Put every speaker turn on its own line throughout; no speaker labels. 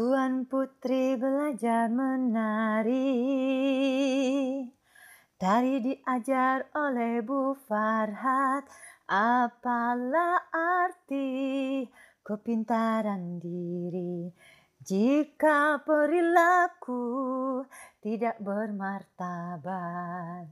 Tuan Putri belajar menari. Tari diajar oleh Bu Farhat Apalah arti kepintaran diri? Jika perilaku tidak bermartabat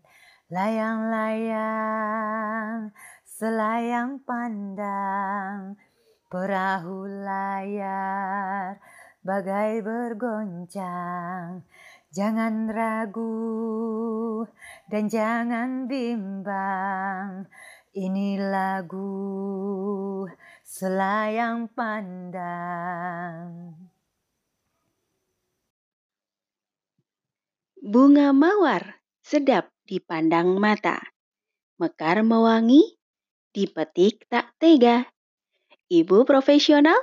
Layang-layang selayang pandang Perahu layar bagai bergoncang Jangan ragu dan jangan bimbang Ini lagu selayang pandang
Bunga mawar sedap dipandang mata. Mekar mewangi, dipetik tak tega. Ibu profesional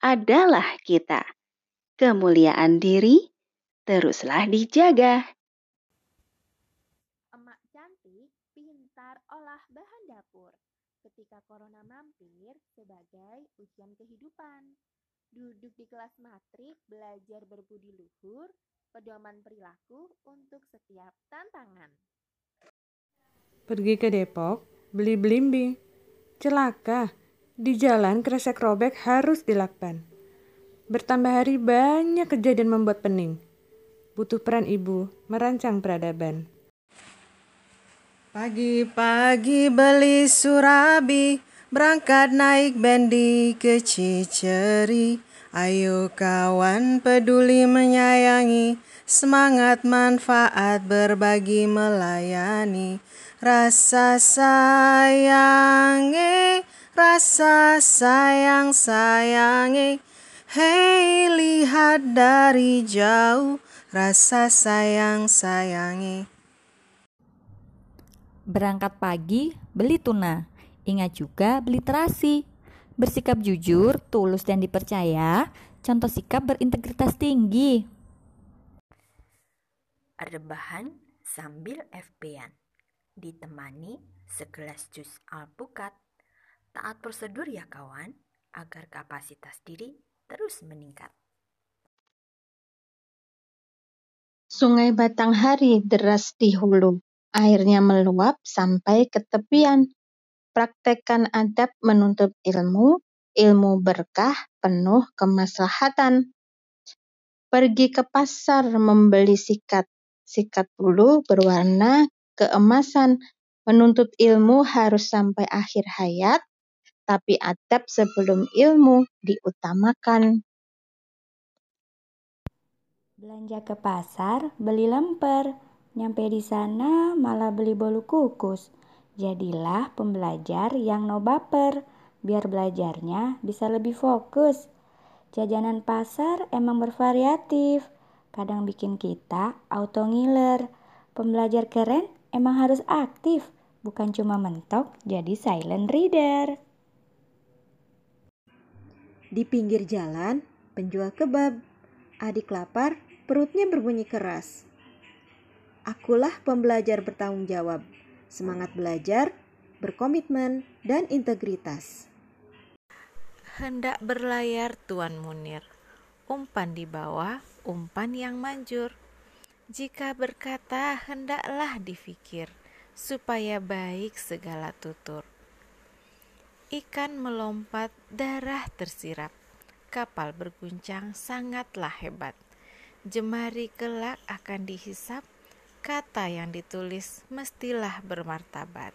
adalah kita. Kemuliaan diri teruslah dijaga.
Emak cantik pintar olah bahan dapur. Ketika corona mampir sebagai ujian kehidupan. Duduk di kelas matrik belajar berbudi luhur, pedoman perilaku untuk setiap tantangan.
Pergi ke Depok, beli belimbing. Celaka, di jalan kresek robek harus dilakban. Bertambah hari banyak kejadian membuat pening butuh peran ibu merancang peradaban.
Pagi-pagi beli surabi, berangkat naik bendi ke Ciceri. Ayo kawan peduli menyayangi, semangat manfaat berbagi melayani. Rasa sayangi, rasa sayang sayangi. Hei lihat dari jauh rasa sayang sayangi.
Berangkat pagi, beli tuna. Ingat juga beli terasi. Bersikap jujur, tulus dan dipercaya, contoh sikap berintegritas tinggi.
Rebahan sambil FP-an, ditemani segelas jus alpukat. Taat prosedur ya kawan, agar kapasitas diri terus meningkat.
Sungai Batanghari deras di hulu, airnya meluap sampai ke tepian. Praktekkan adab menuntut ilmu, ilmu berkah penuh kemaslahatan. Pergi ke pasar membeli sikat, sikat bulu berwarna keemasan. Menuntut ilmu harus sampai akhir hayat, tapi adab sebelum ilmu diutamakan.
Belanja ke pasar, beli lemper. Nyampe di sana malah beli bolu kukus. Jadilah pembelajar yang no baper, biar belajarnya bisa lebih fokus. Jajanan pasar emang bervariatif, kadang bikin kita auto ngiler. Pembelajar keren emang harus aktif, bukan cuma mentok jadi silent reader.
Di pinggir jalan, penjual kebab. Adik lapar, Perutnya berbunyi keras. Akulah pembelajar bertanggung jawab, semangat belajar, berkomitmen, dan integritas.
Hendak berlayar Tuan Munir, umpan di bawah, umpan yang manjur. Jika berkata hendaklah difikir, supaya baik segala tutur. Ikan melompat, darah tersirap, kapal berguncang sangatlah hebat jemari kelak akan dihisap, kata yang ditulis mestilah bermartabat.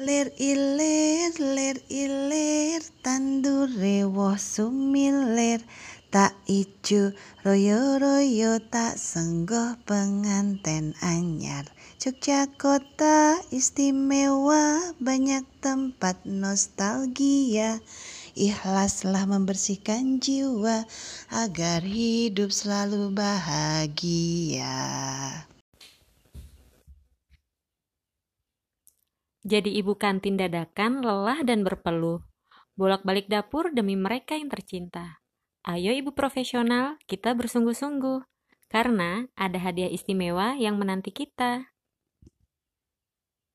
Lir ilir, lir ilir, tandur rewo sumilir, tak icu, royo royo tak senggoh penganten anyar. Jogja kota istimewa, banyak tempat nostalgia. Ikhlaslah membersihkan jiwa agar hidup selalu bahagia.
Jadi ibu kantin dadakan lelah dan berpeluh. Bolak-balik dapur demi mereka yang tercinta. Ayo ibu profesional, kita bersungguh-sungguh. Karena ada hadiah istimewa yang menanti kita.